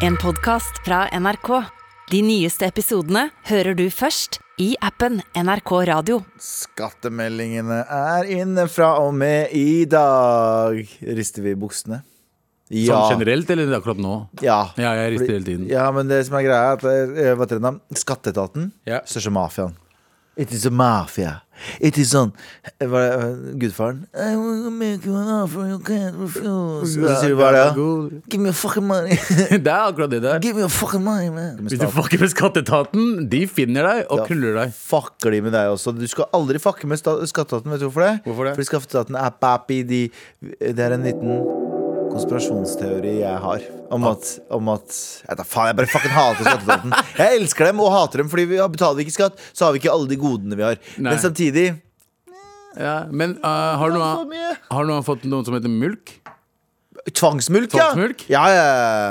En podcast fra NRK. De nyeste episodene hører du først i appen NRK Radio. Skattemeldingene er inne fra og med i dag. Rister vi i buksene? Sånn generelt, eller akkurat nå? Ja. Ja, jeg rister hele tiden. Ja, men det som er greia, er at eh, hva heter det? Skatteetaten, Ja. største mafiaen. It is a mafia. It is sånn eh, Hva er det, gudfaren? I will make you an offer you can't refuse. Så sier du hva er det? Give me your fucking money. Det er akkurat det der. Give me your fucking money, man. Hvis du fucker med skatteetaten, de finner deg og knuller deg. Fucker de med deg også. Du skal aldri fucke med skatteetaten. Vet du hvorfor det? Hvorfor det? Fordi skatteetaten er papi. De, det er en liten konspirasjonsteori jeg har. Om at, om at Jeg da faen, jeg bare fucking hater skatteetaten. Jeg elsker dem og hater dem, Fordi vi betaler vi ikke skatt, så har vi ikke alle de godene vi har. Nei. Men samtidig Ja, men uh, har, du noen, har noen fått noe som heter mulk? Tvangsmulk, ja. Tvangsmulk? ja! Ja,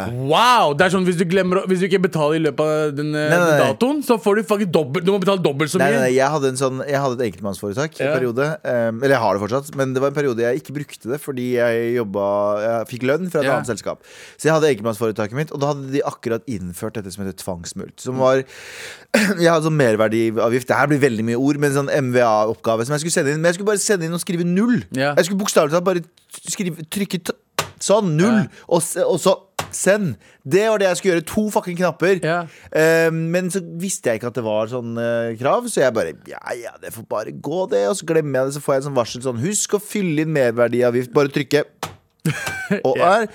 ja. Wow! Det er sånn Hvis du, glemmer, hvis du ikke betaler i løpet av den, eh, Nei, nei, den datoen, så får du faktisk dobbelt Du må betale dobbelt så mye. nei, nei, jeg hadde, en sånn, jeg hadde et enkeltmannsforetak Ja. en periode. Um, eller jeg har det fortsatt, men det var en periode jeg ikke brukte det fordi jeg jobba Jeg fikk lønn fra et Ja. annet selskap. Så jeg hadde enkeltmannsforetaket mitt, og da hadde de akkurat innført dette som heter tvangsmulkt. Som var Jeg hadde sånn merverdiavgift. Det her blir veldig mye ord, men sånn MVA-oppgave som jeg skulle sende inn. Men jeg skulle bare sende inn og skrive null. Ja. Jeg skulle bokstavelig talt bare skrive, trykke sånn, null, og, og så send. Det var det jeg skulle gjøre. To fucking knapper. Ja. Uh, men så visste jeg ikke at det var sånn uh, krav, så jeg bare Ja, ja, det får bare gå, det. Og så glemmer jeg det, så får jeg en sånn varsel sånn Husk å fylle inn merverdiavgift. Bare trykke. Og, er,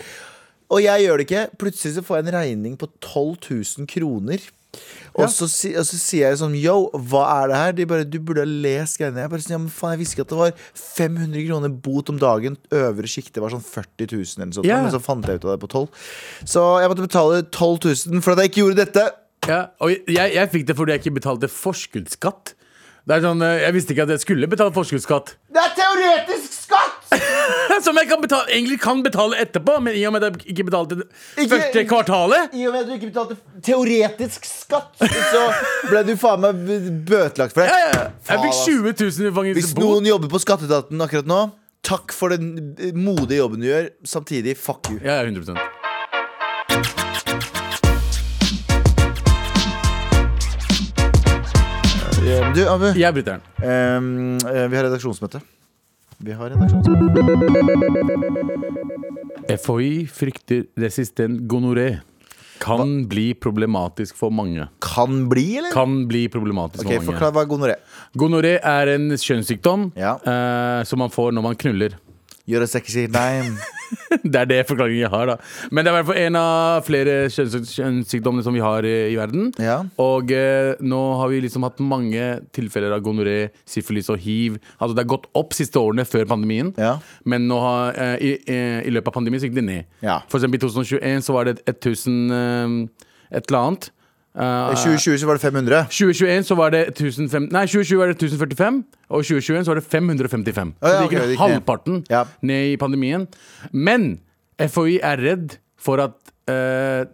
og jeg gjør det ikke. Plutselig så får jeg en regning på 12 000 kroner. Og, så, si- og så sier jeg sånn Yo, hva er det her? De bare Du burde ha lest greiene. Jeg bare sånn, ja, men faen, jeg visste ikke at det var 500 kroner bot om dagen. Øvre sjikte var sånn 40 000 eller sånt. Ja. Men så fant jeg ut av det på 12 Så jeg måtte betale 12 000 for at jeg ikke gjorde dette. Ja, og jeg, jeg fikk det fordi jeg ikke betalte forskuddsskatt. Det er sånn, eh, Jeg visste ikke at jeg skulle betale forskuddsskatt. Det er teoretisk skatt! Som jeg kan betale, egentlig kan betale etterpå, men i og med at jeg ikke betalte Ikke- første kvartalet I og med at du ikke betalte teoretisk skatt, så ble du faen meg bøtelagt for det. ja, ja. Jeg fikk ass. 20 000 i Hvis noen jobber på Skatteetaten akkurat nå, takk for den modige jobben du gjør. Samtidig, fuck you. Ja, ja, 100 Du, Abu, Jeg bryter den. eh, vi har redaksjonsmøte. Vi har redaksjonsmøte. FHI frykter resistent gonoré. Kan bli problematisk for mange. Kan bli, eller? Kan bli problematisk okay, for mange. Forklar hva gonoré. Gonoré er en kjønnssykdom Ja. uh, som man får når man knuller. Det sexy name. Det er det forklaringen jeg har. da Men det er i hvert fall en av flere kjønns kjønnssykdommene som vi har i, i verden. Ja. Og eh, nå har vi liksom hatt mange tilfeller av gonoré, syfilis og hiv. Altså Det har gått opp siste årene før pandemien, Ja. men nå har, eh, i, eh, i løpet av pandemien så gikk det ned. Ja. For eksempel i 2021 så var det 1000 eh, et eller annet. Eh, I 2020 så var det 500. 2021 så var det 1005, Nei, 2020 var det 1045, og 2021 så var det 555. Oh, ja, så det gikk, gikk det gikk ned. halvparten Ja. ned i pandemien. Men FHI er redd for at uh,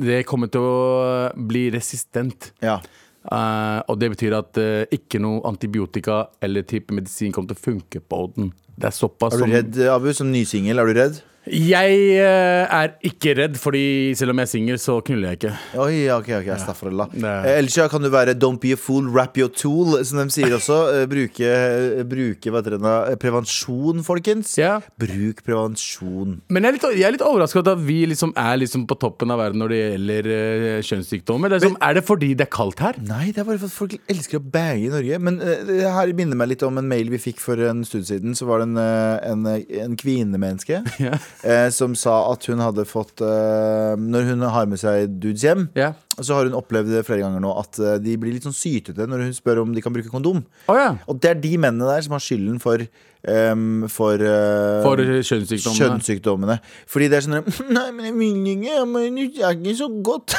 det kommer til å bli resistent. Ja. Uh, og det betyr at uh, ikke noe antibiotika eller type medisin kommer til å funke på den. Det er såpass Er du redd, Abu, som nysingel? Er du redd? Jeg eh, er ikke redd, fordi selv om jeg er singel, så knuller jeg ikke. Oi, ok, ok, astaghfirullah. Det- Eh, Ellers ja, kan du være 'don't be a fool, wrap your tool', som de sier også. Eh, bruke eh, bruke hva heter det? Eh, prevensjon, folkens. Ja. Bruk prevensjon. Men jeg er litt, jeg er litt overrasket at vi liksom er liksom på toppen av verden når det gjelder eh, kjønnssykdommer. Det er, som, er det fordi det er kaldt her? Nei, det er bare for at folk elsker å bange i Norge. Men eh, det her minner meg litt om en mail vi fikk for en stund siden. Så var det en, eh, en, en kvinnemenneske Ja. Eh, som sa at hun hadde fått eh, Når hun har med seg dudes hjem, Ja. så har hun opplevd det flere ganger nå at eh, de blir litt sånn sytete når hun spør om de kan bruke kondom. Å ja. Og det er de mennene der som har skylden for ehm, For, eh, For kjønnssykdommene. kjønnssykdommene. Fordi det er sånn Nei, men jeg vil ikke, men det er ikke så godt.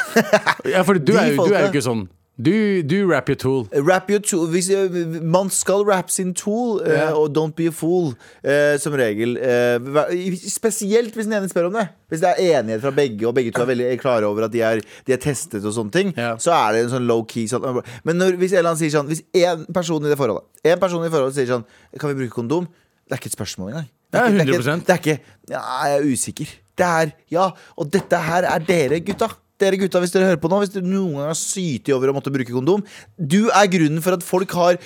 Ja, for du De er, jo, du er folka- jo ikke sånn. Du, du rap your tool. Rap your tool hvis, eh, Man skal rappe sin tool, eh, Ja. og don't be a fool, uh, som regel. Uh, spesielt hvis den ene spør om det. Hvis det er enighet fra begge, og begge to er veldig klare over at de er, de er testet, og sånne ting, yeah. så er det en sånn low-key sånn. Men når, hvis en sier sånn Hvis én person i det forholdet En person i forholdet sier sånn Kan vi bruke kondom? Det er ikke et spørsmål engang. Det er Ja, ikke, det er ikke, 100%. det er ikke Ja, jeg er usikker. Det er Ja, og dette her er dere, gutta. Dere gutta, hvis dere hører på nå Hvis dere noen gang har syti over å måtte bruke kondom Du er grunnen for at folk har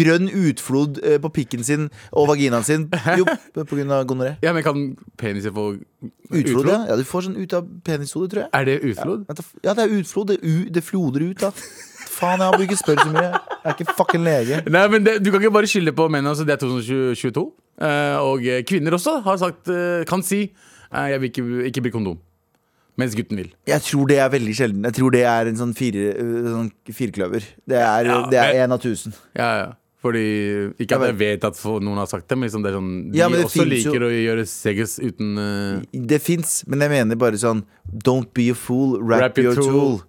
grønn utflod eh, på pikken sin og vaginaen sin. Jo, på grunn av gonoré. Ja, men kan peniser få Utflod, ja. ja. Du får sånn ut av penishodet, tror jeg. Er det utflod? Ja, det er utflod. Det, u det floder ut, da. Faen, jeg har ikke spørre så mye. Jeg er ikke fucking lege. Nei, men det, Du kan ikke bare skylde på menn. Altså, det er 2022. Eh, og kvinner også har sagt, eh, kan si 'jeg vil ikke, ikke bruke kondom'. Mens gutten vil. Jeg tror det er veldig sjelden. Jeg tror det er en sånn, fire, øh, sånn firkløver. Det er Ja, det er men- en av tusen. Ja, ja. Fordi Ikke at jeg vet at noen har sagt det, men liksom det er sånn, de Ja, det også liker jo- å gjøre segges uten uh... Det fins, men jeg mener bare sånn Don't be a fool, wrap, Wrap your your tool. tool.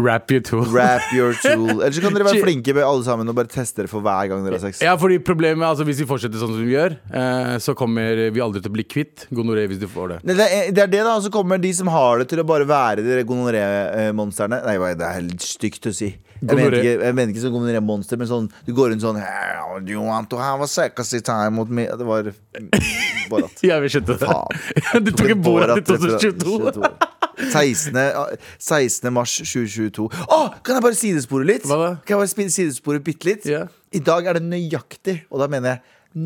Rap your tool. Wrap your tool. Eller så kan dere være flinke med alle sammen og bare teste det for hver gang dere har sex. Ja, fordi problemet altså Hvis vi fortsetter sånn som vi gjør, eh, så kommer vi aldri til å bli kvitt gonoré hvis du får det. Det er, det det, da. Og så kommer de som har det, til å bare være de gonoré-monstrene. Nei, det er helt stygt å si. Jeg mener, ikke, jeg mente ikke sånn gonoré-monster, men sånn Du går rundt sånn Do you want to have a sexy time with me? Det var Borat. Ja, vi skjønte det. Du tok en Borat i 2022. 16. 16. mars 2022. Å, kan jeg bare sidespore litt? Hva da? Kan jeg bare sidespore bitte litt? Ja. I dag er det nøyaktig, og da mener jeg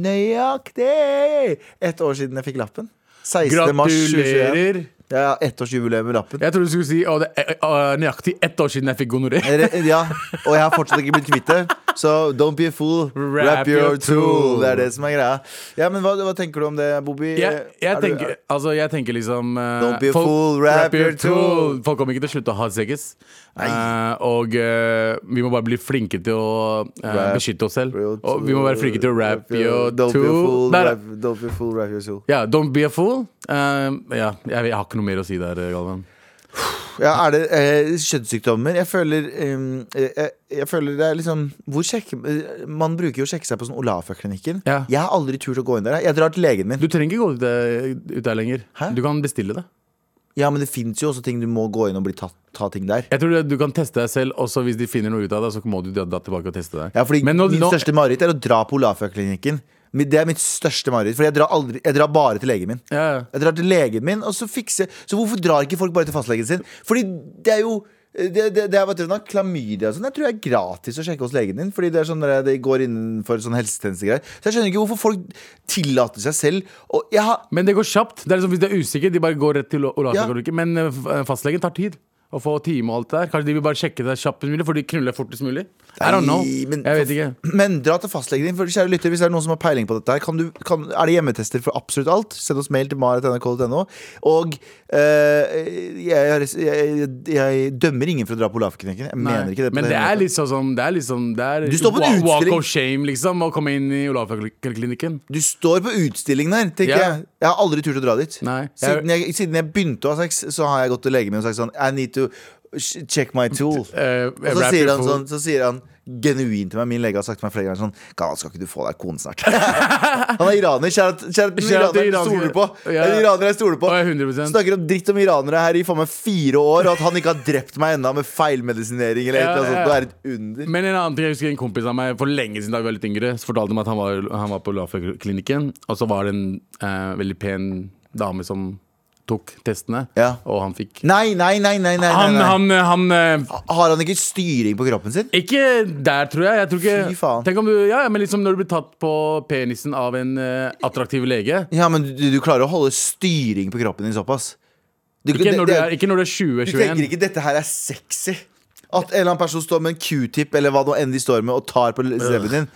nøyaktig ett år siden jeg fikk lappen. 16. mars 2021. Gratulerer. Ja, ettårsjubileum med lappen. Jeg trodde du skulle si å, det er eh, nøyaktig ett år siden jeg fikk gonoré. Ja, og jeg har fortsatt ikke blitt kvitt det. Så don't be a fool, wrap, your, tool. Det er det som er greia. Ja, men hva, hva tenker du om det, Bobby? Jeg, jeg, tenker, du- altså, jeg tenker liksom uh, Don't be a fool, wrap your tool. Folk kommer ikke til å slutte å ha sex. Uh, og eh, vi må bare bli flinke til å beskytte oss selv. Og vi må være flinke til å wrap your Don't be tool. fool, wrap, don't be a fool, wrap your tool. ja, don't be a fool. Ja, jeg, jeg har ikke noe mer å si der, Galvan. Ja, er det eh, kjønnssykdommer? Jeg føler eh, jeg, jeg føler det er liksom Hvor sjekker eh, Man bruker jo å sjekke seg på sånn Olafia-klinikken. Ja. Jeg har aldri turt å gå inn der. Jeg drar til legen min. Du trenger ikke gå ut der, ut der lenger. Hæ? Du kan bestille det. Ja, men det fins jo også ting du må gå inn og bli tatt, ta ting der. Jeg tror det- Du kan teste deg selv, og hvis de finner noe ut av det, så må du dra dra tilbake og teste deg. Ja, fordi Men nå- Min nå- største mareritt er å dra på Olafia-klinikken. Det er mitt største mareritt. For jeg drar, aldri, jeg drar bare til legen min. Ja, ja. Jeg drar til legen min, og så fikser Så hvorfor drar ikke folk bare til fastlegen sin? Fordi det er jo det, det, det er vet du, noe, Klamydia og sånn Jeg tror det er gratis å sjekke hos legen din. Fordi det er sånn det går innenfor sånn helsetjenestegreier. Så jeg skjønner ikke hvorfor folk tillater seg selv jeg har Men det går kjapt. Det er liksom Hvis de er usikre, de bare går rett til Olafia. Ja. Men eh, fastlegen tar tid. Å få time og alt der. Kanskje de vil bare sjekke det kjappest mulig, for de knuller fortest mulig. I don't know. Men- Jeg vet ikke. Men dra til fastlegen din. For kjære lytter, Hvis det er noen som har peiling på dette, her kan du, kan, er det hjemmetester for absolutt alt? Send oss mail til maret.nrk.no. Og eh, jeg, jeg, jeg, dømmer ingen for å dra på Olafklinikken. Jeg mener ikke det. Men det er liksom, sånn Det er liksom det er Du står på en wa- Walk utstilling. of shame, liksom, å komme inn i Olafia-klinikken. Du står på utstilling der, tenker yeah. jeg. Jeg har aldri turt å dra dit. Siden jeg, siden jeg begynte å ha sex, så har jeg gått til legen min og sagt sånn I need to check my tool. Uh, Og så sier, han sånn, så sier han genuint til meg Min lege har sagt til meg flere ganger sånn Galvan, skal ikke du få deg kone snart? han er iraner. Kjære kjære Kjære til jeg stoler på. ja. Iraner jeg stoler på. Å, ja, 100%. Snakker om dritt om iranere her i for meg fire år, og at han ikke har drept meg ennå med feilmedisinering eller noe Ja, sånt. ja. Det er et under. Men en annen ting, jeg husker en kompis av meg for lenge siden da vi var litt yngre, så fortalte meg at han var, han var på Lafayette-klinikken, og så var det en uh, veldig pen dame som tok testene, Ja. og han fikk Nei, nei, nei, nei, nei, nei, Han, nei. han, han eh, Har han ikke styring på kroppen sin? Ikke der, tror jeg. jeg tror ikke, Fy faen. Tenk om du, ja, men liksom Når du blir tatt på penisen av en uh, attraktiv lege Ja, men du, du klarer å holde styring på kroppen din såpass? Du, ikke det- når, du det- er, ikke når du er Du tenker ikke dette her er sexy? At en eller annen person står med en q-tip eller hva nå enn de står med, og tar på leppen din?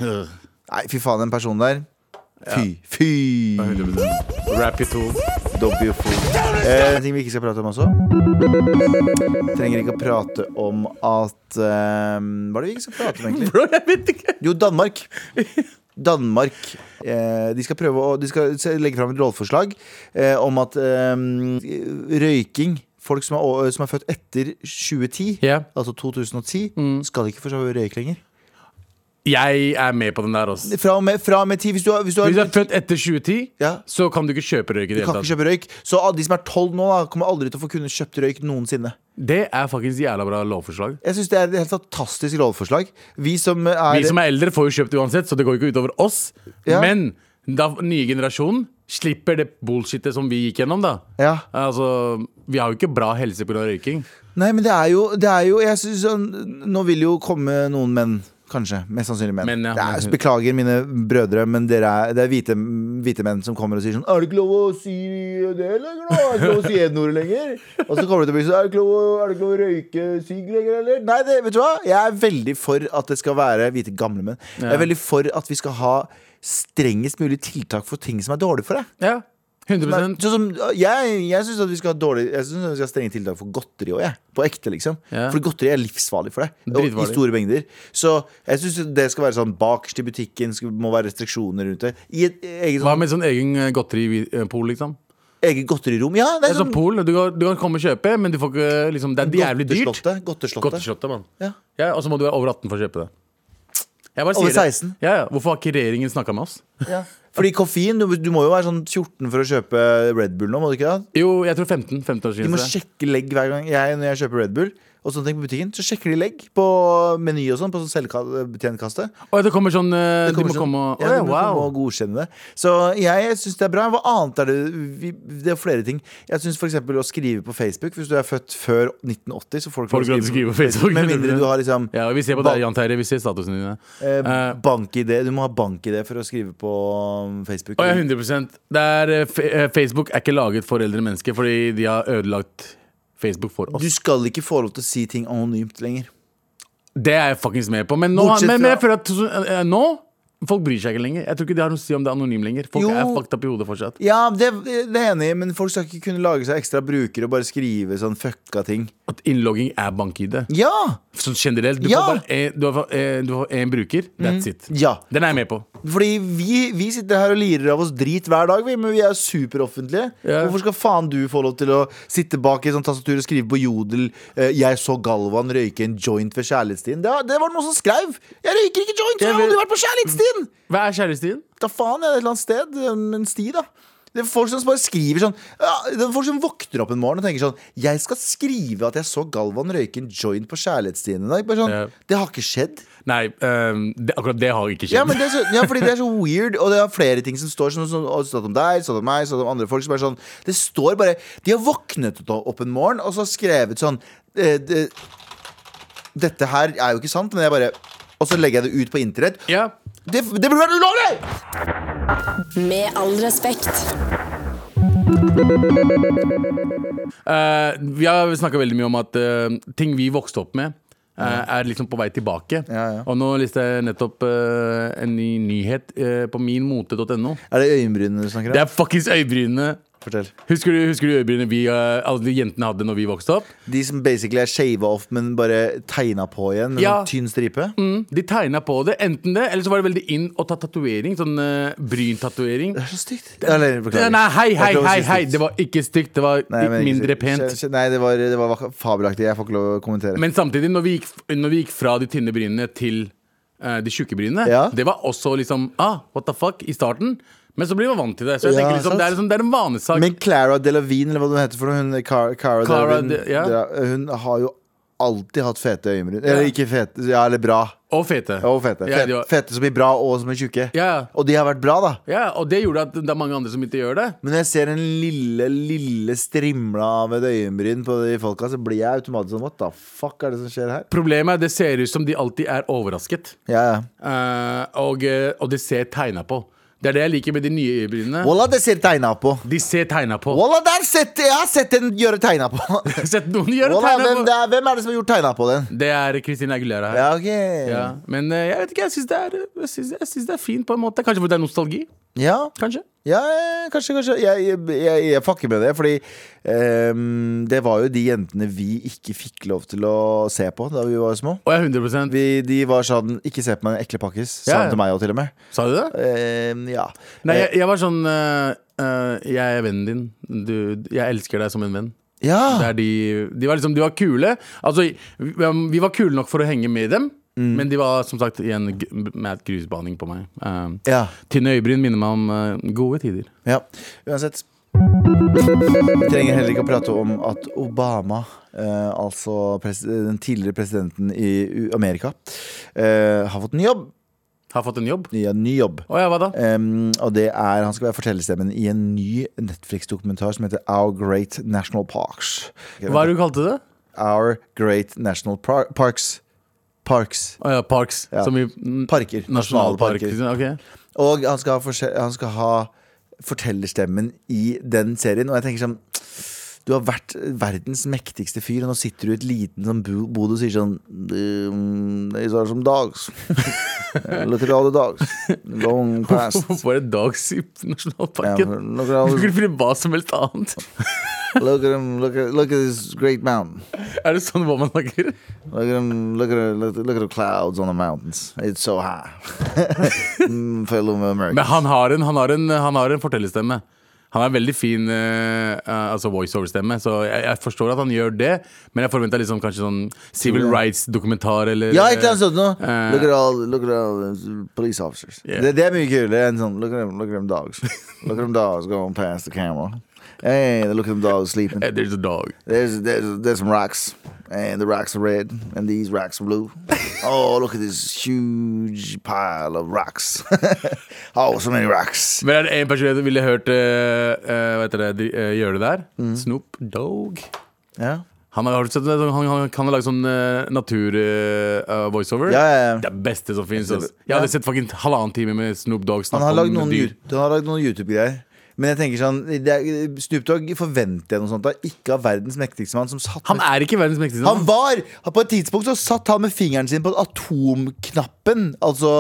Nei, fy faen, den personen der. Fy. Fy. 100%. Rap it to. Don't be a fool. Eh, en ting vi ikke skal prate om også. Trenger ikke å prate om at eh, Hva er det vi ikke skal prate om, egentlig? Bro, jeg vet ikke. Jo, Danmark. Danmark eh, De skal prøve å De skal legge fram et lovforslag eh, om at eh, røyking Folk som er, som er født etter 2010, Yeah. altså 2010, skal ikke få røyke lenger. Jeg er med på den der også. Fra og med, fra og med 10 Hvis du, har- hvis du, har, Hvis du er født etter 2010, Ja. så kan du ikke kjøpe røyk i du det kan hele ikke tatt. kjøpe røyk. Så de som er 12 nå, da, kommer aldri til å få kunne kjøpt røyk noensinne. Det er faktisk jævla bra lovforslag. Jeg synes det er et helt fantastisk lovforslag. Vi som er, Vi som er eldre, får jo kjøpt uansett, så det går ikke utover oss. Ja. Men da nye generasjonen slipper det bullshitet som vi gikk gjennom, da. Ja. Altså, vi har jo ikke bra helse pga. røyking. Nei, men det er jo, det er jo jeg synes sånn, Nå vil jo komme noen menn. Kanskje. Mest sannsynlig menn. Men, ja. men, er, beklager, mine brødre, men dere er, det er hvite, hvite menn som kommer og sier sånn Er det ikke lov å si det da? Er det ikke lov å si N-ordet lenger? Og så kommer det til å bli sånn Er det ikke lov, det ikke lov å røyke sigg lenger, eller? Nei, det, vet du hva? Jeg er veldig for at det skal være hvite gamle menn. Jeg er veldig for at vi skal ha strengest mulig tiltak for ting som er dårlig for deg. Ja, 100 Sånn jeg jeg syns vi skal ha dårlig Jeg synes vi skal ha strenge tiltak for godteri òg. På ekte, liksom. Ja. For godteri er livsfarlig for deg. Og, I store mengder. Så jeg syns det skal være sånn bakerst i butikken, skal, må være restriksjoner rundt det. I et eget Hva sånn, med sånn egen eh, godteripol, liksom? eget godterirom. Ja, det Det er er sånn sånn pol, du kan, du kan komme og kjøpe, men du får ikke liksom, Det er jævlig dyrt. Godteslottet. Godteslottet. Godteslottet, mann. Ja. Ja, og så må du være over 18 for å kjøpe det. Jeg bare Over sier det. 16? Ja, ja. Hvorfor har ikke regjeringen snakka med oss? Ja. Fordi koffein, du, du må jo være sånn 14 for å kjøpe Red Bull nå, må du ikke det? Jo, jeg tror 15. 15 Du må sjekke legg hver gang jeg, Når jeg kjøper Red Bull og sånne ting på butikken, så sjekker de legg på Meny og sånn, på sånn selvbetjentkastet. Og det kommer sånn det kommer De må sånn- komme og ja, de må wow. komme og godkjenne det. Så jeg syns det er bra. Hva annet er det? Vi, det er flere ting. Jeg syns f.eks. å skrive på Facebook Hvis du er født før 1980, så folk, Folk kan skrive på Facebook. Med mindre du har liksom Ja, vi ser på deg, Jan Terje. Vi ser statusene dine. eh, Eh, bank-ID. Du må ha bank-ID for å skrive på Facebook. Og ja, 100 det er, eh, eh, Facebook er ikke laget for eldre mennesker fordi de har ødelagt Facebook for oss. Du skal ikke få lov til å si ting anonymt lenger. Det er jeg fuckings med på. Men nå, men, men jeg føler at eh, nå Folk bryr seg ikke lenger. Jeg tror ikke de har noe å si om det er anonym lenger. Folk Jo. er fucked up i hodet fortsatt. Ja, det, det er enig men folk skal ikke kunne lage seg ekstra brukere og bare skrive sånn fucka ting. At innlogging er bank-ID. Ja! Sånn generelt. Du Ja. får bare en bruker. That's it. Ja. Den er jeg med på. Fordi vi, vi sitter her og lirer av oss drit hver dag, vi, men vi er superoffentlige. Yeah. Hvorfor skal faen du få lov til å sitte bak i sånn tastatur og skrive på Jodel eh, 'Jeg så Galvan røyke en joint ved kjærlighetstiden'? Det, det var noen som skrev! Jeg røyker ikke joint! Jeg Jeg har aldri vært på kjærlighetstiden! Hva er kjærlighetstiden? Da faen, jeg er et eller annet sted. En sti, da. Det er folk som bare skriver sånn ja, Det er folk som våkner opp en morgen og tenker sånn Jeg skal skrive at jeg så Galvan røyke en joint på kjærlighetstiden i dag. Bare sånn, Ja. Det har ikke skjedd. Nei, um, det, akkurat det har ikke skjedd. Ja, men det er så, ja, fordi det er så weird, og det er flere ting som står sånn, sånn, stått om deg, stått om meg, stått om andre folk. Som er sånn, det står bare De har våknet opp en morgen og så skrevet sånn eh, det, Dette her er jo ikke sant, men jeg bare Og så legger jeg det ut på internett. Ja. Det, det burde vært ulovlig! Med all respekt. Uh, vi har snakka veldig mye om at uh, ting vi vokste opp med, uh, er liksom på vei tilbake. Ja, ja. Og nå leste jeg nettopp en ny nyhet på minmote.no. Er det øyenbrynene du snakker om? Det er fuckings øyebrynene! Fortell. Husker du, husker du øyebrynene vi, eh, alle jentene hadde når vi vokste opp? De som basically er shava off, men bare tegna på igjen med Ja. sånn tynn stripe? Mm, de tegna på det. Enten det, eller så var det veldig inn å ta tatovering. Sånn uh, bryntatovering. Det er så stygt. Eller, beklager. Nei, hei, hei, hei, hei! Det var ikke stygt. Det var Nei, men mindre pent. Nei, det var, det var fabelaktig. Jeg får ikke lov å kommentere. Men samtidig, når vi gikk, når vi gikk fra de tynne brynene til eh, de tjukke brynene, Ja. det var også liksom ah, what the fuck i starten. Men så blir man vant til det. Så jeg Ja, tenker liksom, det, er liksom, det er en vanesak. Men Clara Delavine, eller hva hun heter for noe, hun, Cara, Cara Delevingne, De- ja. hun har jo alltid hatt fete øyenbryn. Eller ikke fete, ja, eller bra. og fete. Og fete. Ja, Fete, var- fete som er bra, og som er tjukke. Ja. Og de har vært bra, da. ja, og det gjorde at det er mange andre som ikke gjør det. Men når jeg ser en lille, lille strimla av et øyenbryn på de folka, så blir jeg automatisk sånn What the fuck er det som skjer her? Problemet er det ser ut som de alltid er overrasket. Ja, ja. Uh, og, eh, og det ser tegna på. Det er det jeg liker med de nye øyebrynene. Wallah, det ser tegna på. De ser tegna på. Wallah, der sett, jeg har sett den gjøre tegna på. Sett noen gjøre Wallah, tegna hvem, på. det er, hvem er det som har gjort tegna på den? Det er Christina Aguilera her. Ja, ok Ja. Men eh, jeg vet ikke, jeg syns det, det er fint på en måte. Kanskje fordi det er nostalgi? Ja, Kanskje? Ja eh, kanskje, kanskje. Jeg, jeg, jeg, jeg fucker med det, fordi um, det var jo de jentene vi ikke fikk lov til å se på da vi var små. Og jeg er 100% Vi, de var sånn Ikke se på meg, ekle pakkis. Sa Ja, han ja. til meg òg, til og med. Sa du det? Um, ja. Nei, jeg, jeg var sånn uh, uh, Jeg er vennen din. Du, jeg elsker deg som en venn. Ja. de, de var liksom De var kule. Altså, vi, vi var kule nok for å henge med dem. Mm. Men de var som sagt i en g- mad grusbaning på meg. Uh, ja. tynne øyebryn minner meg om uh, gode tider. Ja, uansett. Vi trenger heller ikke å prate om at Obama, eh, altså den tidligere presidenten i Amerika, eh, har fått ny jobb. Har fått en jobb? Ja, ny jobb. Å ja, hva da? Um, og det er, Han skal være fortellerstemmen i en ny Netflix-dokumentar som heter Our Great National Parks. Hva er det du kalte det? Our Great National Par Parks. Parks. Oh, ja, Parks. Ja. Som i Parker. Nasjonalparker. Okay. Og han skal, ha han skal ha fortellerstemmen i den serien. Og jeg tenker sånn Du har vært verdens mektigste fyr, og nå sitter du i et liten sånn bod og sier sånn Det er som. Look at all the dogs. Long past. Hvorfor er det dags i nasjonalparken? at Du kunne finne hva som helst annet. Look at him. Look at look at this great mountain. Er det sånn hva man snakker? Look at him. Look at look, look at the clouds on the mountains. It's so high. Mm, Fellow Americans. Men han har en, han har en, han har en fortellerstemme. Han har en veldig fin eh, altså voiceover-stemme, så jeg, jeg forstår at han gjør det. Men jeg forventa liksom kanskje sånn civil rights-dokumentar eller Ja, ikke sant sånn. Eh, Look at all, look at all police officers. Yeah. Det, det er mye kulere enn sånn Look at them, look at them dogs. look at them dogs going past the camera. Hey, look at the dogs sleeping. Hey, There's a dog. There's, there's, there's some rocks, and the rocks are red, and these rocks are blue. oh, look at this huge pile of rocks. oh, so many rocks. Men er det en person jeg ville hørt uh, uh, de, eh, gjøre det der? Mm. Snoop Dogg. Ja, Han har? Han, han kan ha lagd sånn natur-voiceover. ja, ja. ja. Det er beste som fins. Jeg hadde sett fucking halvannen time med Snoop Dogg snakke om dyr. Han har lagd noen YouTube-greier. Men jeg tenker sånn det Snoop Dogg forventer jeg noe sånt av. Ikke av verdens mektigste mann. Som satt Han er ikke verdens mektigste. mann. han var! På et tidspunkt så satt han med fingeren sin på atomknappen. Altså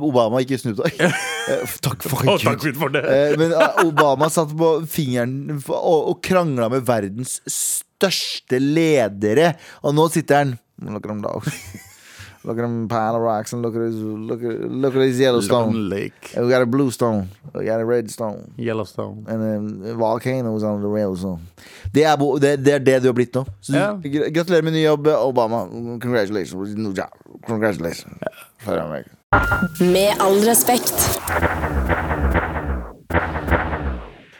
Obama, ikke Snoop Dogg. Eh, takk for oh, takk for det. Eh, Men eh, Obama satt på fingeren og, og krangla med verdens største ledere. Og nå sitter han Look at them pile of rocks and look at his look at, look at his Yellowstone. Long Lake. And we got a blue stone. We got a red stone. Yellowstone. And then volcanoes on the Yellowstone. Det er, det, det er det du har blitt nå. Så Ja. Gratulerer med ny jobb, Obama. Congratulations. New job. Congratulations. For Med all respekt.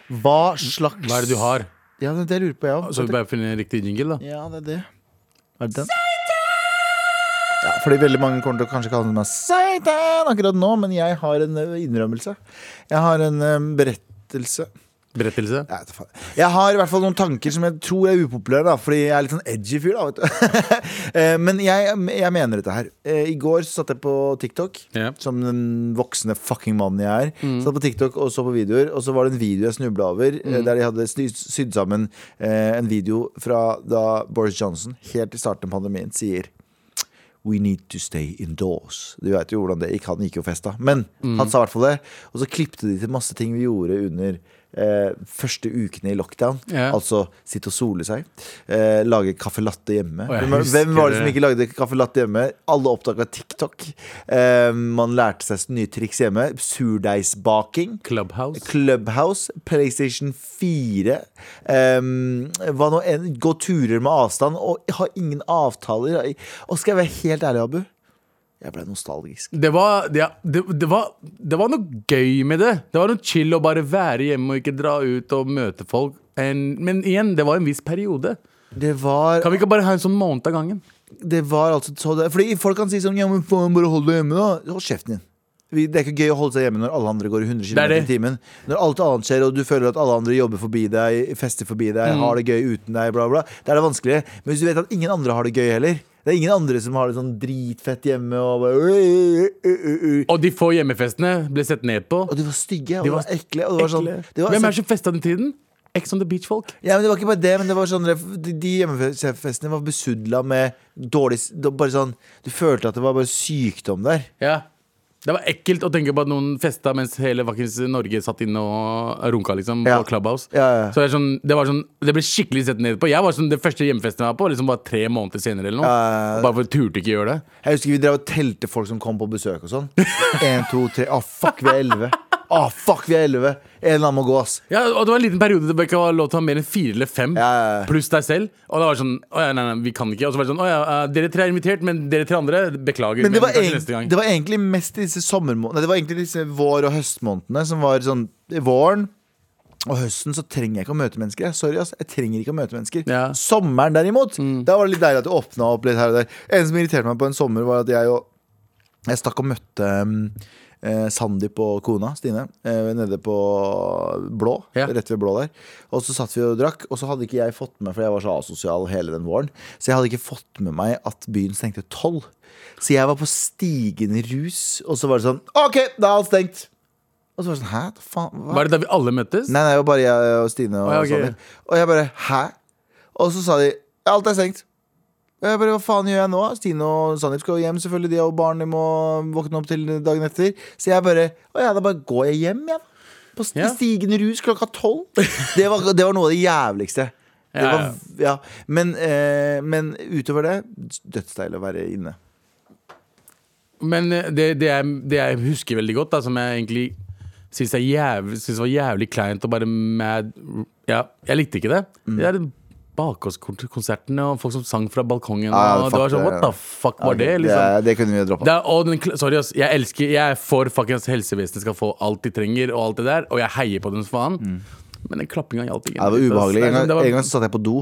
Hva slags Hva er det du har? Ja, det, det lurer på jeg òg. Så vi bare finner en riktig jingle, da. Ja, det er det. Er det den? Ja, fordi veldig mange kommer til å kanskje kalle meg Satan akkurat nå, men jeg har en innrømmelse. Jeg har en ø, berettelse. Berettelse. Jeg, har i hvert fall noen tanker som jeg tror er upopulære, da, fordi jeg er litt sånn edgy fyr. da, vet du Eh, Men jeg, jeg mener dette her. Eh, I går satt jeg på TikTok, yeah. som den voksne fucking mannen jeg er. Satt på TikTok og så på videoer, og så var det en video jeg snubla over, mm. der de hadde sydd sammen eh, en video fra da Boris Johnson, helt i starten av pandemien, sier We need to stay indoors. Du vet jo hvordan det gikk. Han gikk jo festa. Men han sa i hvert fall det. Og så klippte de til masse ting vi gjorde under eh, første ukene i lockdown. Yeah. Altså sitte og sole seg. Eh, lage caffè latte hjemme. Oh, hvem, var det som ikke lagde caffè latte hjemme? Alle oppdaga TikTok. Eh, man lærte seg nye triks hjemme. Surdeigsbaking. Clubhouse. Clubhouse, PlayStation 4 um, Hva nå enn Gå turer med avstand Og ha ingen avtaler Og skal jeg være helt ærlig, Abu Jeg ble nostalgisk Det var, ja, det, det, var, det var noe gøy med det. Det var noe chill å bare være hjemme og ikke dra ut og møte folk. En, men igjen, det var en viss periode. Det var, Kan vi ikke bare ha en sånn måned av gangen? det var altså så det, Fordi folk kan si sånn Ja, men faen, bare hold deg hjemme da Hold kjeften din det er ikke gøy å holde seg hjemme når alle andre går i 100 km i timen. Når alt annet skjer, og du føler at alle andre jobber forbi deg, fester forbi deg, Mm. har det gøy uten deg, bla, bla. Det er det vanskelige. Men hvis du vet at ingen andre har det gøy heller Det er ingen andre som har det sånn dritfett hjemme og bare. Og de få hjemmefestene ble sett ned på. Og de var stygge, og De var var ekle. Og det var sånn, det var Hvem er det som festa den tiden? Ex on the Beach-folk. ja, men Det var ikke bare det, men det var sånn de, de hjemmefestene var besudla med dårlig Bare sånn Du følte at det var bare sykdom der. Ja. Det var ekkelt å tenke på at noen festa mens hele fuckings Norge satt inne og runka, liksom, Ja. på Clubhouse. Ja, ja. Så det, er sånn, det, var sånn, det ble skikkelig sett ned på. Jeg var sånn, Det første hjemmefesten jeg var på, liksom bare tre måneder senere eller noe. Ja, ja, ja. Bare for turte ikke gjøre det. Jeg husker vi drev og telte folk som kom på besøk og sånn. Én, to, tre. Å, fuck, vi er elleve. Å, fuck, vi er elleve. En eller annen må gå, ass. Ja, og det var en liten periode det ikke var lov til å ha mer enn fire eller fem Ja, ja, ja. pluss deg selv. Og det var sånn Å ja, nei, nei, vi kan ikke. Og så var det sånn Å ja, eh, dere tre er invitert, men dere tre andre, beklager. Men det var, kanskje neste gang. det var egentlig mest disse sommermånedene. Det var egentlig disse vår- og høstmånedene som var sånn I våren og høsten så trenger jeg ikke å møte mennesker. jeg. Sorry, ass. Jeg trenger ikke å møte mennesker. Ja. Sommeren derimot, da var det litt deilig at det åpna opp litt her og der. En som irriterte meg på en sommer, var at jeg og Jeg stakk og møtte um, eh, Sandeep og kona, Stine, eh, nede på Blå. Ja. Rett ved Blå der. Og så satt vi og drakk, og så hadde ikke jeg fått med For jeg var så asosial hele den våren. Så jeg hadde ikke fått med meg at byen stengte tolv. Så jeg var på stigende rus, og så var det sånn OK, da er alt stengt. Og så var det sånn Hæ? da faen? Hva? Var det da vi alle møttes? Nei, nei, det var bare jeg og Stine og Å, ja, ok. Sandeep. Og jeg bare Hæ? Og så sa de alt er stengt. Jeg bare, Hva faen gjør jeg nå? Stine og Sandeep skal hjem, selvfølgelig. De og barnet må våkne opp til dagen etter. Så jeg bare Å ja, da bare går jeg hjem, jeg. På st- Ja. stigende rus klokka tolv. Det var, det var noe av det jævligste. Det Ja, var, ja. Men, eh, men utover det, dødsdeilig å være inne. Men eh, det, det, jeg, det jeg husker veldig godt, da, som jeg egentlig syns var jævlig kleint og bare mad Ja, jeg likte ikke det. Mm. Det er bakgårdskonsertene og folk som sang fra balkongen. Ja, ja, og det var sånn, What the fuck var det? Det, Liksom? det kunne vi droppa. Det og sorry, ass. Jeg elsker Jeg er for fuckings helsevesenet skal få alt de trenger, og alt det der. Og jeg heier på dem som faen. Men den klappinga hjalp ikke. Mm. Ja, det var ubehagelig. En gang, sånn, en gang så satt jeg på do.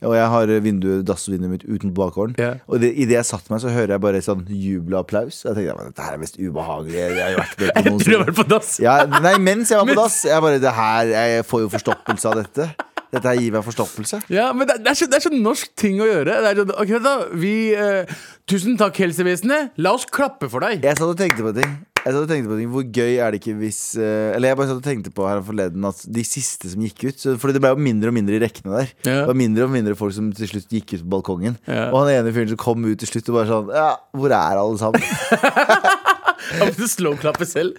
Og jeg har vinduet, dassvinduet mitt uten bakgården. Yeah. Og det, idet jeg satte meg, så hører jeg bare sånn jubelapplaus. Jeg tenkte "Men dette her er mest ubehagelig. Jeg har vært med på noen Jeg tror jeg var på dass. ja, Nei, mens jeg var på dass. Jeg bare, det her, jeg får jo forstoppelse av dette. Dette her gir meg forstoppelse. Ja, men det, det, er så, det er så norsk ting å gjøre. Det er sånn, ok, da, vi, eh, tusen takk, helsevesenet. La oss klappe for deg. Jeg satt og tenkte på ting. Jeg satt og tenkte på ting Hvor gøy er det ikke hvis eh, Eller jeg bare satt og tenkte på her forleden at de siste som gikk ut så, For det ble jo mindre og mindre i rekkene der. Ja. Det var mindre og mindre folk som til slutt gikk ut på balkongen. Ja. Og han ene fyren som kom ut til slutt og bare sånn Ja, hvor er alle sammen? Jeg måtte slowklappe selv.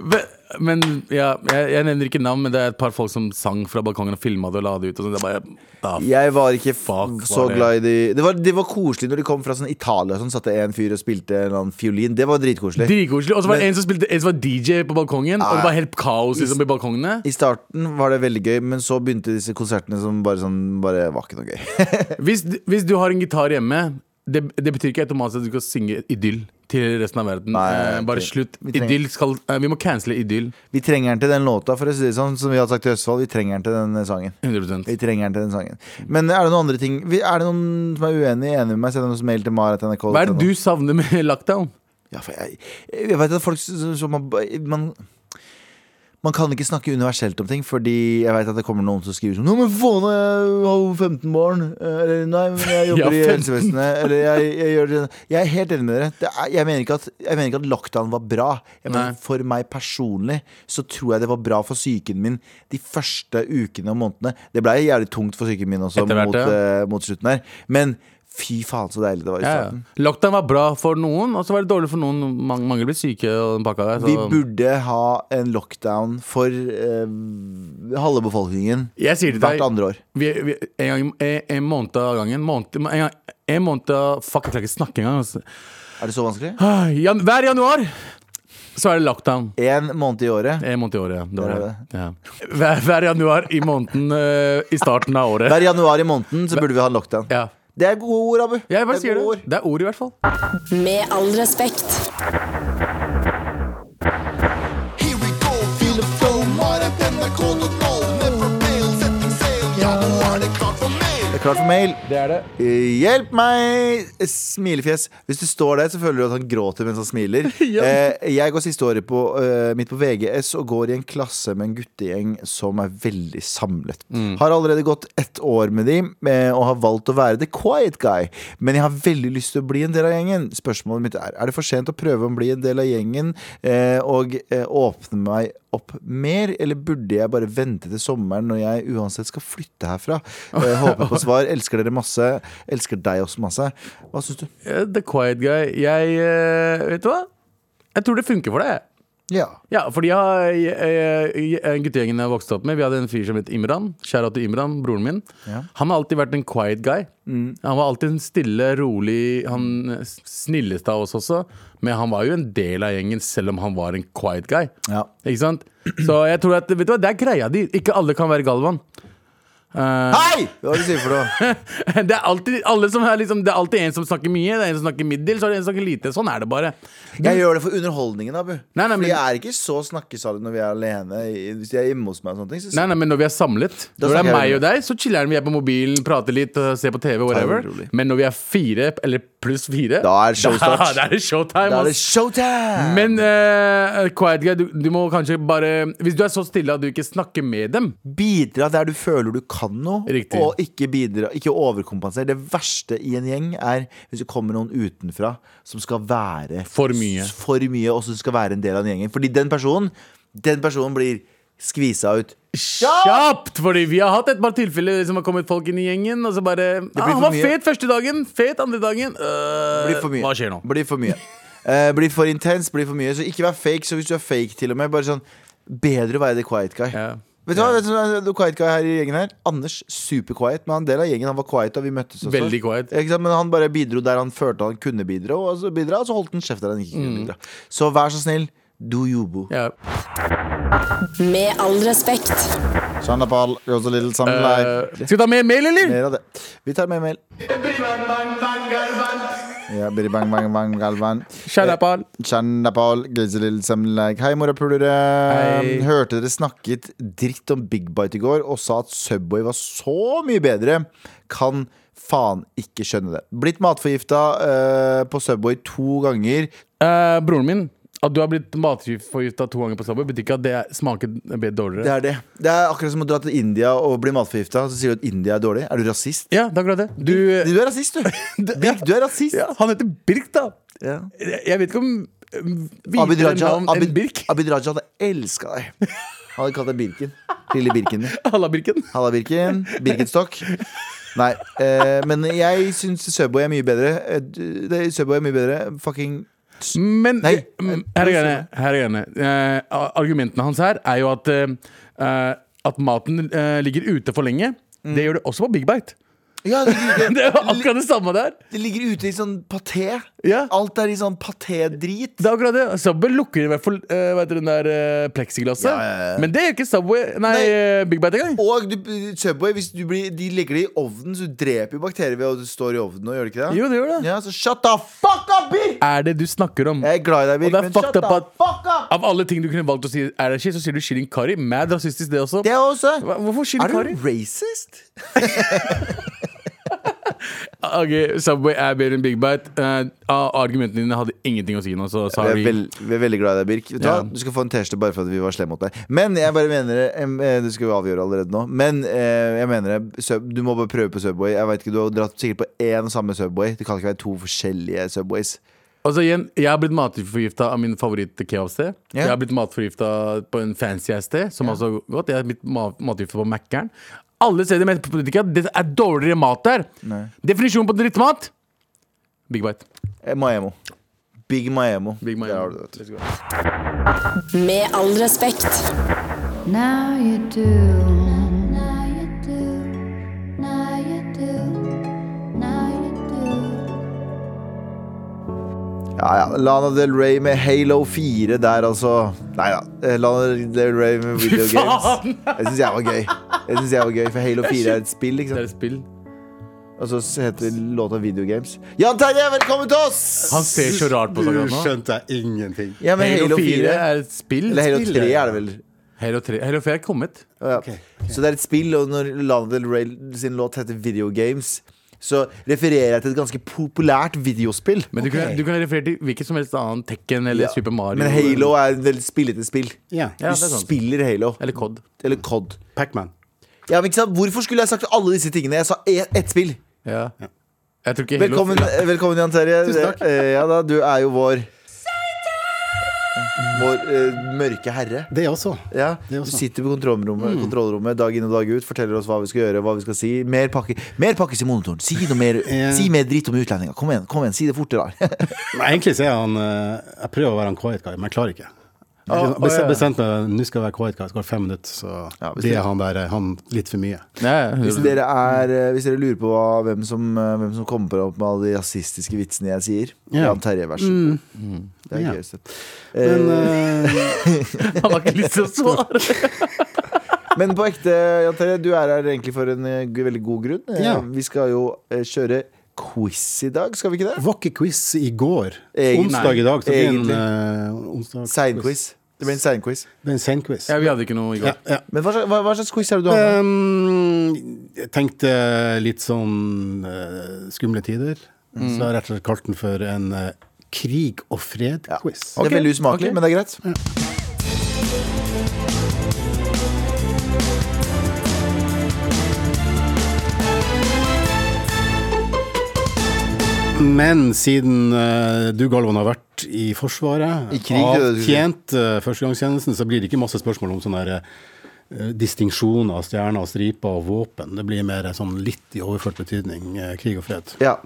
Men, men ja, jeg, jeg nevner ikke navn, men det er et par folk som sang fra balkongen og filma det og la det ut. Og sånn. det bare, da, Jeg var ikke Fuck, så var glad i de det var, det var koselig når de kom fra sånn Italia. Sånn satte en fyr og spilte en eller annen fiolin. Det var dritkoselig. Dritkoselig. Og så var det en som spilte En som var DJ på balkongen, og det var helt kaos liksom, i balkongene. I starten var det veldig gøy, men så begynte disse konsertene som bare sånn Bare var ikke noe gøy. Hvis, hvis du har en gitar hjemme, det, det betyr ikke automatisk at du skal synge idyll til resten av verden. Nei, eh, bare slutt. Vi trenger- Idyll skal eh, Vi må cancele idyll. Vi trenger den til den låta, for å si det sånn. Som vi har sagt til Østfold, vi trenger den til den sangen. 100%. Vi trenger den til den sangen. Men er det noen andre ting Er det noen som er uenig, enig med meg? Send oss mail til marat.nrk. Hva er det du savner med lockdown? Ja, jeg, jeg vet at folk som som man, man man kan ikke snakke universelt om ting, fordi jeg vet at det kommer noen som skriver sånn 'Nå, men faen, jeg har jo 15 barn.' Eller 'Nei, men jeg jobber Ja, i 15. helsevesenet.' Eller jeg, jeg gjør det Jeg er helt enig med dere. Det er, jeg, mener ikke at, jeg mener ikke at lockdown var bra. Mener, for meg personlig så tror jeg det var bra for psyken min de første ukene og månedene. Det ble jævlig tungt for psyken min også mot, eh, mot slutten her. Men fy faen, så deilig det var i Ja, ja. starten. Lockdown var bra for noen, og så var det dårlig for noen. Mange, mange ble syke. Og den pakka der, så. Vi burde ha en lockdown for eh, halve befolkningen Jeg sier til hvert deg andre år. vi, vi, en, gang, en, en måned av gangen. Måned, en, gang, en måned av Fuck, jeg klarer ikke snakke engang. Altså. Er det så vanskelig? Jan, hver januar så er det lockdown. En måned i året. En måned i året, ja. Det det det. Ja. Hver, hver januar i måneden uh, i starten av året. Hver januar i måneden så burde vi ha lockdown. Ja. Det er gode ord, Abu. Jeg bare det er sier det. ord. Det er ord, i hvert fall. Med all respekt. Klart for mail. Det er det. Eh, Hjelp meg! Smilefjes. Hvis du står der, så føler du at han gråter mens han smiler. ja. jeg går siste året på, mitt på VGS og går i en klasse med en guttegjeng som er veldig samlet. Har allerede gått ett år med dem eh, og har valgt å være the quiet guy. Men jeg har veldig lyst til å bli en del av gjengen. Spørsmålet mitt er Er det for sent å prøve å bli en del av gjengen eh, og eh, åpne meg opp mer, eller burde jeg bare vente til sommeren når jeg uansett skal flytte herfra? Jeg håper på svar. Elsker dere masse. Elsker deg også masse. Hva syns du? Eh, The quiet guy. Jeg eh, Vet du hva? Jeg tror det funker for deg. Ja. Ja, fordi jeg, jeg, jeg, guttegjengen jeg vokste opp med, vi hadde en fyr som het Imran. Kjære til Imran, broren min. Ja. Han har alltid vært en quiet guy. Han var alltid en stille, rolig Han snilleste av oss også. Men han var jo en del av gjengen, selv om han var en quiet guy. ja. Ikke sant? Så jeg tror at, vet du hva, det er greia di. Ikke alle kan være Galvan. Eh, Hei! Hva er det du sier for noe? det, er alltid, er liksom, det er alltid en som snakker mye, det er en som snakker middel, så er det en som snakker lite. Sånn er det bare. Jeg gjør det for underholdningen, Abu. Nei, nei, men- jeg er ikke så snakkesalig når vi er alene. Hvis jeg er hjemme hos meg og sånne ting. Så Nei, nei, men Når vi er samlet, når det er meg og deg, så chiller'n vi er på mobilen, prater litt, og ser på TV, whatever. Men når vi er fire, eller pluss fire, Da er det showstart. Da, da er det showtime. da er det showtime! Men uh, quiet guy, du, du må kanskje bare Hvis du er så stille at du ikke snakker med dem Bidra der du føler du kan noe, Riktig. og ikke bidra Ikke overkompensere. Det verste i en gjeng er hvis det kommer noen utenfra som skal være For mye. For mye, og som skal være en del av den gjengen. Fordi den personen Den personen blir skvisa ut. Kjapt! Fordi vi har hatt et par tilfeller som har kommet folk inn i gjengen, og så bare ah, Han var mye. fet første dagen, fet andre dagen. Uh. Hva skjer nå? Blir for mye. uh, blir for intens, blir for mye. Så ikke vær fake. Så hvis du er fake, til og med, bare sånn Bedre å være the quiet guy. Ja. Vet du hva, vet du hva, the quiet guy her i gjengen her Anders, super quiet, men han del av gjengen Han var quiet da vi møttes også. Veldig quiet. Ikke sant? Men han bare bidro der han følte han kunne bidra, og så, bidra, og så holdt han kjeft der han ikke kunne bidra. Så vær så snill, do jobo. Ja. Med all respekt. Shanna Paul, goes little like Eh, skal vi ta med mail, eller? Mer av det. Vi tar med mail. Ja, bang, bang, bang, galvan. Something like Hei, morapulere. Hørte dere snakket dritt om Big Bite i går og sa at Subway var så mye bedre. Kan faen ikke skjønne det. Blitt matforgifta uh, på Subway to ganger. Uh, broren min, at du har blitt matforgifta to ganger på Subway, betyr ikke at det er- smaker dårligere. Det er det. Det er akkurat som å dra til India og bli matforgifta. Så sier du at India er dårlig. Er du rasist? Ja, det er akkurat det. Du, Du er rasist, du. Birk, du er rasist. ja, han heter Birk, da. Ja. Jeg vet ikke om eh, Abid Raja, Abid, Birk. Abid Raja hadde elska deg. Han hadde kalt deg Birken. Lille Birken. Halla, Birken. Halla, Birken. Birkenstokk. Nei, eh, men jeg syns Subway er mye bedre. Eh, Subway er mye bedre. Fucking Men Nei. mm, her er greiene. Her er greiene. Uh, argumentene hans her er jo at, eh, at maten uh, ligger ute for lenge. Det gjør det også på Big Bite. Ja, det, ligger- Det er jo akkurat det samme der. det ligger ute i sånn paté. Ja. Alt er i sånn paté-drit. Det er akkurat det. Subway lukker i hvert fall uh, vet du, den der uh, pleksiglasset. Ja, ja. Men det gjør ikke Subway Nei, Nei. eh, Big Bite engang. Og du, Subway, hvis du blir, de legger det i ovnen, så du dreper jo bakterier ved at du står i ovnen. Og gjør det ikke det? Jo, det gjør det. Ja, så shut the fuck up, Birk! Er det du snakker om? Jeg er glad i deg, Birk, men shut the fuck up! Av alle ting du kunne valgt å si er det ikke, så sier du shilling curry. Mad rasistisk, det også. Det også Hvorfor curry? Er du racist? Ok, Subway er bedre enn Big Bite. Ah, argumentene dine hadde ingenting å si nå, så Vi er, veld, vi er veldig glad i deg, Birk. Vet du, Ja. du skal få en T-skjorte bare for at vi var slemme mot deg. Men jeg bare mener eh, Du skal jo avgjøre allerede nå. Men eh, jeg mener det. Du må bare prøve på Subway. Jeg vet ikke, Du har dratt sikkert på én og samme Subway. Det kan ikke være to forskjellige Subways. Altså igjen, Jeg har blitt matforgifta av min favoritt-kebabsted. Yeah. Jeg har blitt matforgifta på en fancy sted, som yeah. altså godt. Jeg har blitt ma- matforgifta på Mækkern. Alle steder med politikere. at det er dårligere mat der. Nei. Definisjonen på drittmat Big Bite. Eh, Maemo. Big Maemo. Big har det, vet du. Let's go. Med all respekt. Now you do. Now you do. Now you do. Now you do. Ja, ja. Lana Del Rey med Halo 4 der, altså. Nei da. Eh, Lana Del Rey med video games. faen! Det syns jeg var gøy. Det synes jeg var gøy For Halo 4 er et spill, ikke Det er sant? et spill. Og så heter låta Videogames. Jan Terje, velkommen til oss! Han ser så rart på seg Du akkurat nå. skjønte jeg ingenting. Ja, men Halo 4 er et spill. Eller Halo 3 er det vel. Halo 3 Halo 4 er kommet. Ja. Så det er et spill, og når Lana Del Rey sin låt heter Videogames, så refererer jeg til et ganske populært videospill. Men du, kan, du kan referere til hvilket som helst annet Tekken eller Ja. Super Mario. Men Halo er et veldig spillete spill. Ja. Ja, Du det er sant. spiller Halo. Eller COD. Eller COD. Pacman. Ja, men ikke sant? Hvorfor skulle jeg sagt alle disse tingene? Jeg sa ett et spill. Ja. Jeg tror ikke Halo Velkommen, velkommen Jan Terje. Tusen takk. Eh, Ja da, du er jo vår Vår eh, mørke herre. Det også. Ja, Det Du også. sitter på kontrollrommet, kontrollrommet dag inn og dag ut, forteller oss hva vi skal gjøre, hva vi skal si. Mer, pakke, mer pakkes i monitoren. Si noe mer, Ja. si mer dritt om utlendinger. Kom igjen, kom igjen, si det fortere. Egentlig så er han eh, Jeg prøver å være en quiet guy, men jeg klarer ikke. Jeg bes- ja. bestemt meg Nå skal jeg være quiet guy. Skal ha fem minutter, så Ja, blir det- jeg han der eh, Han litt for mye. Ja, Hvis dere, er, eh, hvis dere lurer på hva, hvem, som, eh, hvem som kommer opp med alle de rasistiske vitsene jeg sier, Ja. Jan Terje, vær så god. Det er Ja. gøyest. Men eh, Han har ikke lyst til å svare. Men på ekte, Jan Terje, du er her egentlig for en veldig god grunn. Ja. Vi skal jo kjøre quiz i dag, skal vi ikke det? Var ikke quiz i går. Onsdag i dag. Så blir en Egentlig. uh, Seinquiz. Det ble en seinquiz. Det blir en senquiz. Ja, vi hadde ikke noe i går. Ja, ja. Men hva hva, hva slags quiz er det du har med? Um, jeg tenkte litt sånn uh, skumle tider. Mm. Så jeg har rett og slett kalt den for en uh, krig og fred-quiz. Det er veldig usmakelig, okay. men det er greit. Men siden uh, du, Galvan, har vært i Forsvaret, I krig, avtjent uh, førstegangstjenesten, så blir det ikke masse spørsmål om sånne der, eh, distinksjoner av stjerner, striper og våpen. Det blir mer sånn litt i overført betydning uh, krig og fred. Ja.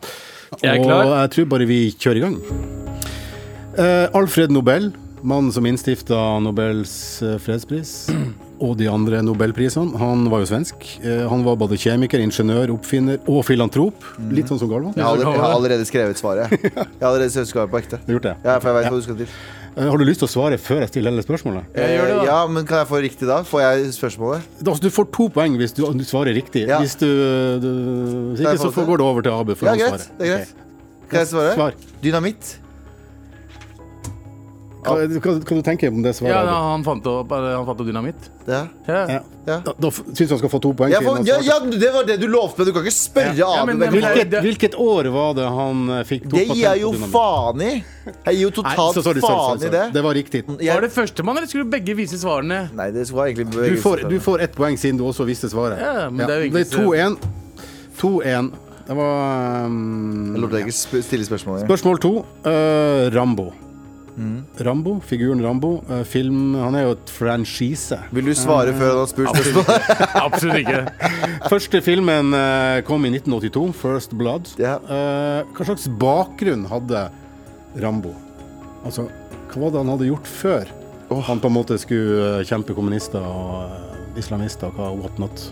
Jeg er klar. Og jeg tror bare vi kjører i gang. Eh, Alfred Nobel, mannen som innstifta Nobels fredspris, og de andre nobelprisene, han var jo svensk. Eh, han var både kjemiker, ingeniør, oppfinner og filantrop. Litt sånn som Galvan. Jeg har, allerede, jeg har allerede skrevet svaret. Jeg har allerede skrevet svaret på ekte. Gjort det? Ja, for jeg vet hva du skal til. Eh, Har du lyst til å svare før jeg stiller hele spørsmålet? Jeg gjør det. Eh, Ja, men kan jeg få riktig da? Får jeg spørsmålet? Altså, du får to poeng hvis du, du svarer riktig. Ja. Hvis du, du Hvis ikke, så får- går det over til Abu. for Ja, greit. Det er greit. Okay. Kan jeg svare? Svar. Dynamitt. Hva, hva, hva du tenker om det svaret? Ja, da, han fant opp, han fant opp dynamitt. Ja. Ja. Ja. Ja. Da, da syns jeg han skal få to poeng? Jeg får, ja, ja, det var det du lovte meg. Du kan ikke spørre Ja, Abu. men- men-. Hvilket, hvilket år var det han eh, fikk to Det gir jeg jo faen i. Jeg gir jo totalt faen i det. Det var riktig. Var det førstemann, eller skulle begge vise svarene? nei, det var egentlig Du får, du får ett poeng siden du også visste svaret. Ja, men det er jo det ikke er 2-1. 2-1. Det var um, Jeg lot deg ikke stille spørsmål. Spørsmål to. Uh, Rambo. Mm. Rambo, figuren Rambo. eh, film Han er jo et franchise. Vil du svare før han har spurt spørsmål? Absolutt ikke. Første filmen eh, kom i 1982, 'First Blood'. Eh, hva slags bakgrunn hadde Rambo? Altså, hva var det han hadde gjort før han på en måte skulle eh, kjempe kommunister og islamister og hva what not?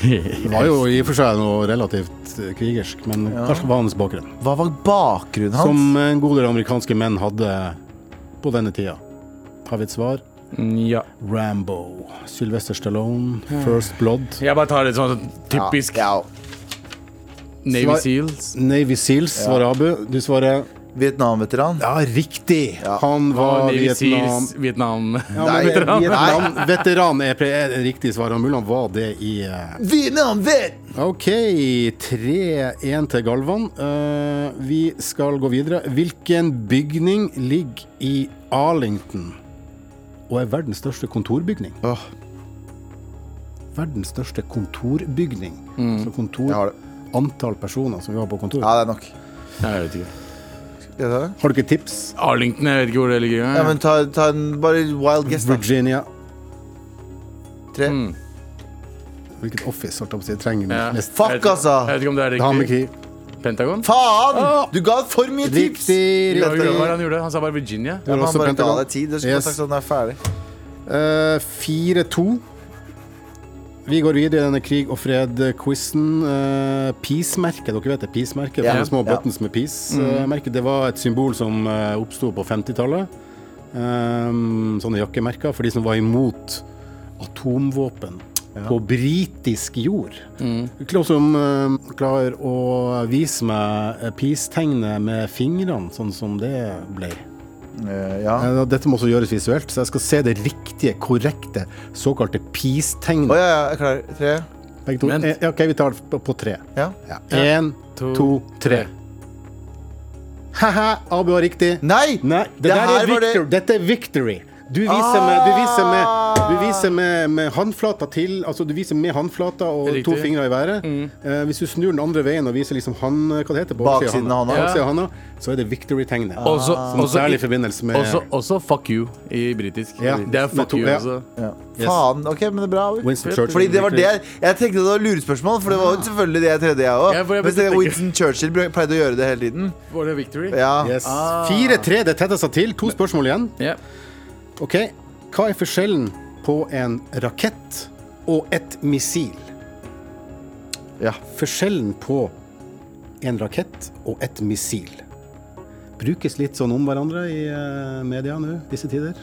Det var jo i og for seg noe relativt eh, krigersk, men hva var hans bakgrunn? Hva var bakgrunnen hans? Som en god del amerikanske menn hadde på denne tida. Har vi et svar? Ja. Rambo. Sylvester Stallone. First Blood. Jeg bare tar det sånn typisk Ja, Navy Seals. Navy Seals svarer Abu. Du svarer Vietnam-veteran. Ja, riktig! Ja. Han var Vietnam... Vietnam. Ja, Nei, veteran. Vietnam veteran er, er det riktig svar. Mulig han var det i uh... Vietnam-vet! OK, 3-1 til Galvan. Uh, vi skal gå videre. Hvilken bygning ligger i Arlington og er verdens største kontorbygning? Oh. Verdens største kontorbygning. Så kontor, jeg har det. antall personer som jobber på kontor. Ja, det er nok. Jeg vet ikke. Det? Har du ikke tips? Arlington, jeg vet ikke hvor det ligger. Ja, men ta, ta en bare wild guess, da. Virginia. Tre. Mm. Hvilket office holdt jeg på å si, trenger vi Ja. mest? Fuck, Jeg vet- altså. Jeg vet ikke om det er Det har med riktig. krig. Pentagon? Faen! Du ga for mye tips! Riktig, Riktig. han gjorde? Han sa bare Virginia. Ja, også han bare ga Pentagon. deg tid. Du skulle Yes. sagt sånn, den er ferdig. Eh, 4-2. Vi går videre i denne krig og fred-quizen. Uh, Peace-merket, dere vet det? Peace-merket, yeah. Små Ja. buttons med peace-merket. Det var et symbol som uh, oppsto på 50-tallet. Um, sånne jakkemerker for de som var imot atomvåpen. På britisk jord. Klarer som uh, klarer å vise meg eh, peace-tegnet med fingrene, sånn som det ble. Eh, ja. Eh, Dette må også gjøres visuelt, så jeg skal se det riktige, korrekte, såkalte peace-tegnet. ja, ja, jeg. Tre. Begge to. Vent. Eh, ja, OK, vi tar det på, tre. Ja. Ja. En, To, to, tre. Ha-ha, Abu har riktig. Nei! Nei, det, Det der er var det- Dette er victory. Du viser med, du viser med, du viser med, med håndflata til Altså du viser med håndflata og Riktig. to fingre i været. Eh, hvis du snur den andre veien og viser liksom han, hva det heter Baksiden av handa, så er det victory-tegnet. Også, også, særlig i forbindelse med også, også fuck you i britisk. Ja. Det er fuck to- you ja. også. Ja. Faen. OK, men det er bra. Winston Churchill. Fordi det var det jeg, jeg tenkte det var lurespørsmål, for det var jo selvfølgelig det jeg trodde, jeg òg. Ja, Mens Winston Churchill pleide å gjøre det hele tiden. Var det victory? Ja. Yes. 4-3, det tetter seg til. To spørsmål igjen. Ja. Ok, Hva er forskjellen på en rakett og et missil? Ja. Forskjellen på en rakett og et missil brukes litt sånn om hverandre i eh, media nå, disse tider.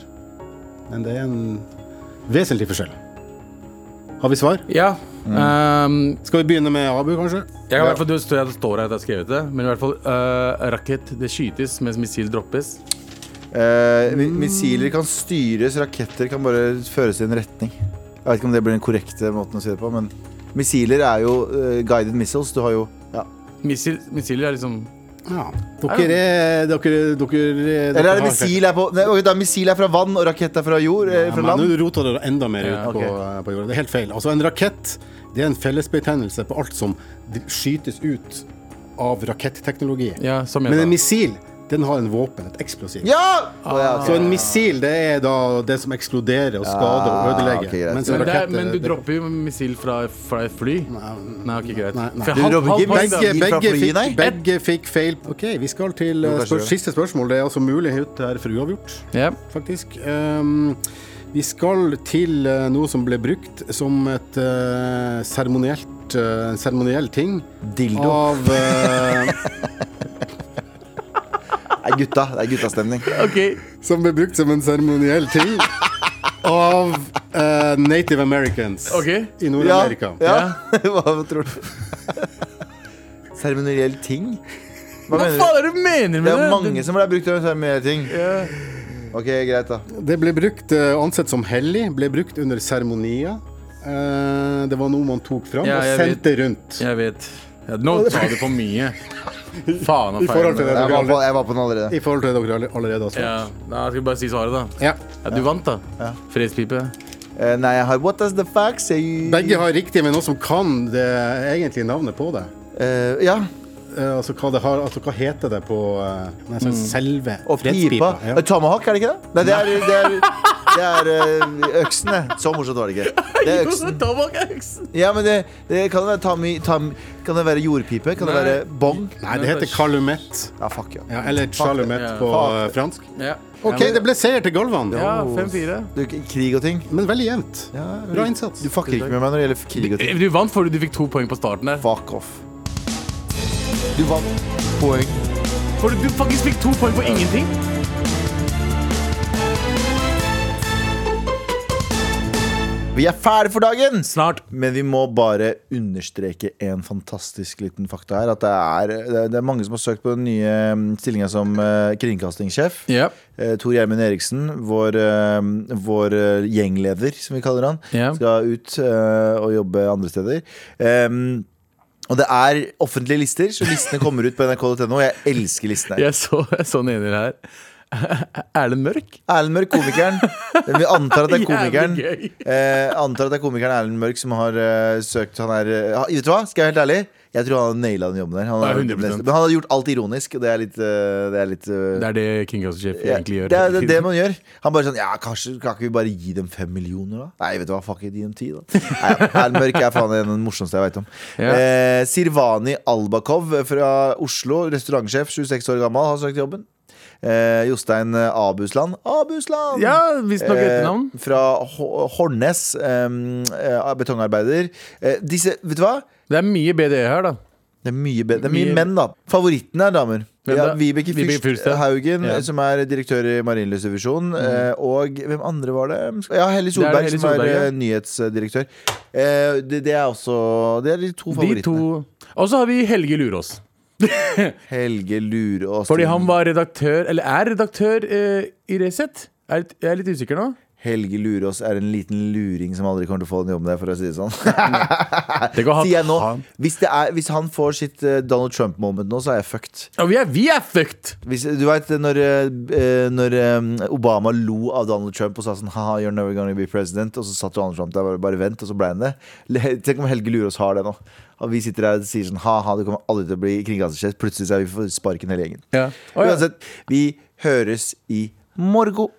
Men det er en vesentlig forskjell. Har vi svar? Ja. ehm, Skal vi begynne med Abu, kanskje? jeg kan i hvert fall, du, står står her at jeg har skrevet det, men i hvert fall uh, rakett det skytes mens missil droppes. Eh, missiler kan styres, raketter kan bare føres i en retning. Jeg vet ikke om det blir den korrekte måten å si det på, men missiler er jo uh, guided missiles. Du har jo ja. Missil, missiler er liksom Ja. Dere er Dere, dere, dere Eller er det missil er på Nei, da, Missil er fra vann, og rakett er fra jord? eh, Ja, fra land? Nå roter dere enda mer Ja, ut på, ok. på jorda. Det er helt feil. Altså En rakett det er en fellesbetegnelse på alt som skytes ut av raketteknologi. Ja, som jeg Men en missil den har en våpen, et eksplosivt. Ja! Å, ja, okay. Så en missil det er da det som eksploderer og skader og ødelegger. Okay, men, det er, men du det- dropper jo missil fra, fra et fly. Nei, ok, greit. Nei, nei. Halv- dropper halv ikke poeng, Begge, begge, fikk, begge fikk feil. OK, vi skal til eh, spør siste spørsmål. Det er altså mulighet her for uavgjort, Ja. faktisk. Um, vi skal til uh, noe som ble brukt som et uh, seremonielt eh, en ting Dildo. av eh, Det er gutta. Det er guttastemning. Okay. Som ble brukt som en seremoniell ting av uh, native americans okay. i Nord-Amerika. Ja. Hva tror du? Seremoniell ting? Hva Hva mener du? faen er det du mener Det med er det? er mange som ble brukt som seremonielle ting. Yeah. Ok, greit, da. Det ble brukt eh, ansett som hellig, ble brukt under seremonier. Uh, det var noe man tok fram Ja, og sendte sendte rundt. Jeg vet. Ja, nå sa du for mye. Faen I forhold til det Jeg dere var på, allerede, jeg var på den allerede. i forhold til det dere alle- allerede har Ja, svart. da skal vi bare si svaret, da. Ja. Ja, du vant, da. Ja. Fredspipe. Eh, nei, jeg har What does the fact say? Begge har riktig, men noen som kan det egentlige navnet på det. Eh, Ja. Eh, altså, hva det har, altså hva heter det på uh, nei, sånn selve Og pipa. Ja. Eh, Tomahawk, er det ikke det? Nei, det er, det er, det er eh, øksen, det. Så morsomt var det ikke. Det er øksen. Ja, men det, det kan det være tami, tam, Kan det være jordpipe? Kan det være bong? Nei, det heter calumet. Ja, fuck ja. Ja, eller chalumet Ja. på Fuck. eh, fransk. Ja. OK, det ble seier til Golvan. Ja, 5-4. Krig og ting. Men veldig jevnt. Ja, Bra innsats. Du fucker ikke med meg når det gjelder krig og ting. Du vant fordi du fikk to poeng på starten der. Fuck off. Du vant poeng. For du faktisk fikk to poeng på ingenting. Vi er ferdige for dagen! Snart. Men vi må bare understreke en fantastisk liten fakta her. At det er, det er- mange som har søkt på den nye mm, stillinga som eh, kringkastingssjef. Yep. Eh, Tor Gjermund Eriksen, vår, eh, vår gjengleder, som vi kaller han, yep. skal ut og jobbe andre steder. Em, og det er offentlige lister, så listene kommer ut på nrk.no. Jeg elsker listene. Jeg så, jeg så den ene her. Erlend Mørk? Erlend Mørk, komikeren. Vi antar at det er komikeren. Eh, antar at det er komikeren Erlend Mørk som har uh, søkt Han er uh, Vet du hva, skal jeg være helt ærlig? Jeg tror han naila den jobben der. Han har, men han hadde gjort alt ironisk, det er litt, eh, det er litt eh, Det er det Kringkastingssjef ja, egentlig gjør. det er det, det man gjør. Han bare sånn Ja, kanskje kan ikke vi bare gi dem fem millioner, da? Nei, vet du hva, fuck it, gi dem ti, da. Nei, Mørk er faen den morsomste jeg veit om. Ja. Eh, Sirvani Albakov fra Oslo, restaurantsjef, 26 år gammel, har søkt jobben. Eh, Jostein Abusland Abusland! Ja, visstnok etternavn. Eh, fra Ho- Hornnes, eh, betongarbeider. Eh, disse, vet du hva? Det er mye BDE her, da. Det er mye, det er mye Mye- menn, da. Favoritten er damer. Ja. Vibeke Fyrsthaugen Fyrst Fyrst, ja. Haugen, Ja. som er direktør i Marienlystdivisjonen. Mm. eh, Og hvem andre var det? Ja, Hellig Det er Solberg, som er ja. eh, nyhetsdirektør. Eh, Det, det er også Det er de to favorittene. Og så har vi Helge Lurås. Helge Lurås. Fordi han var redaktør, eller er redaktør eh, i Resett. Er, litt- jeg er litt usikker nå. Helge Lurås er en liten luring som aldri kommer til å få den jobben der, for å si det sånn. Det går Sier jeg nå. han. Hvis, det er, hvis han får sitt eh, Donald Trump-moment nå, så er jeg fucked. Og vi er, vi er fucked! Hvis, du vet når, eh, når eh, Obama lo av Donald Trump og sa sånn Haha, you're never gonna be president Og så satt Donald Trump der bare, bare vent, og så ble han det Le- Tenk om Helge Lurås har det nå Og vi sitter der og sier sånn ha-ha, du kommer aldri til å bli kringkastingssjef Plutselig så er vi for sparken hele gjengen Ja. Oh, ja. Uansett, vi høres i morgen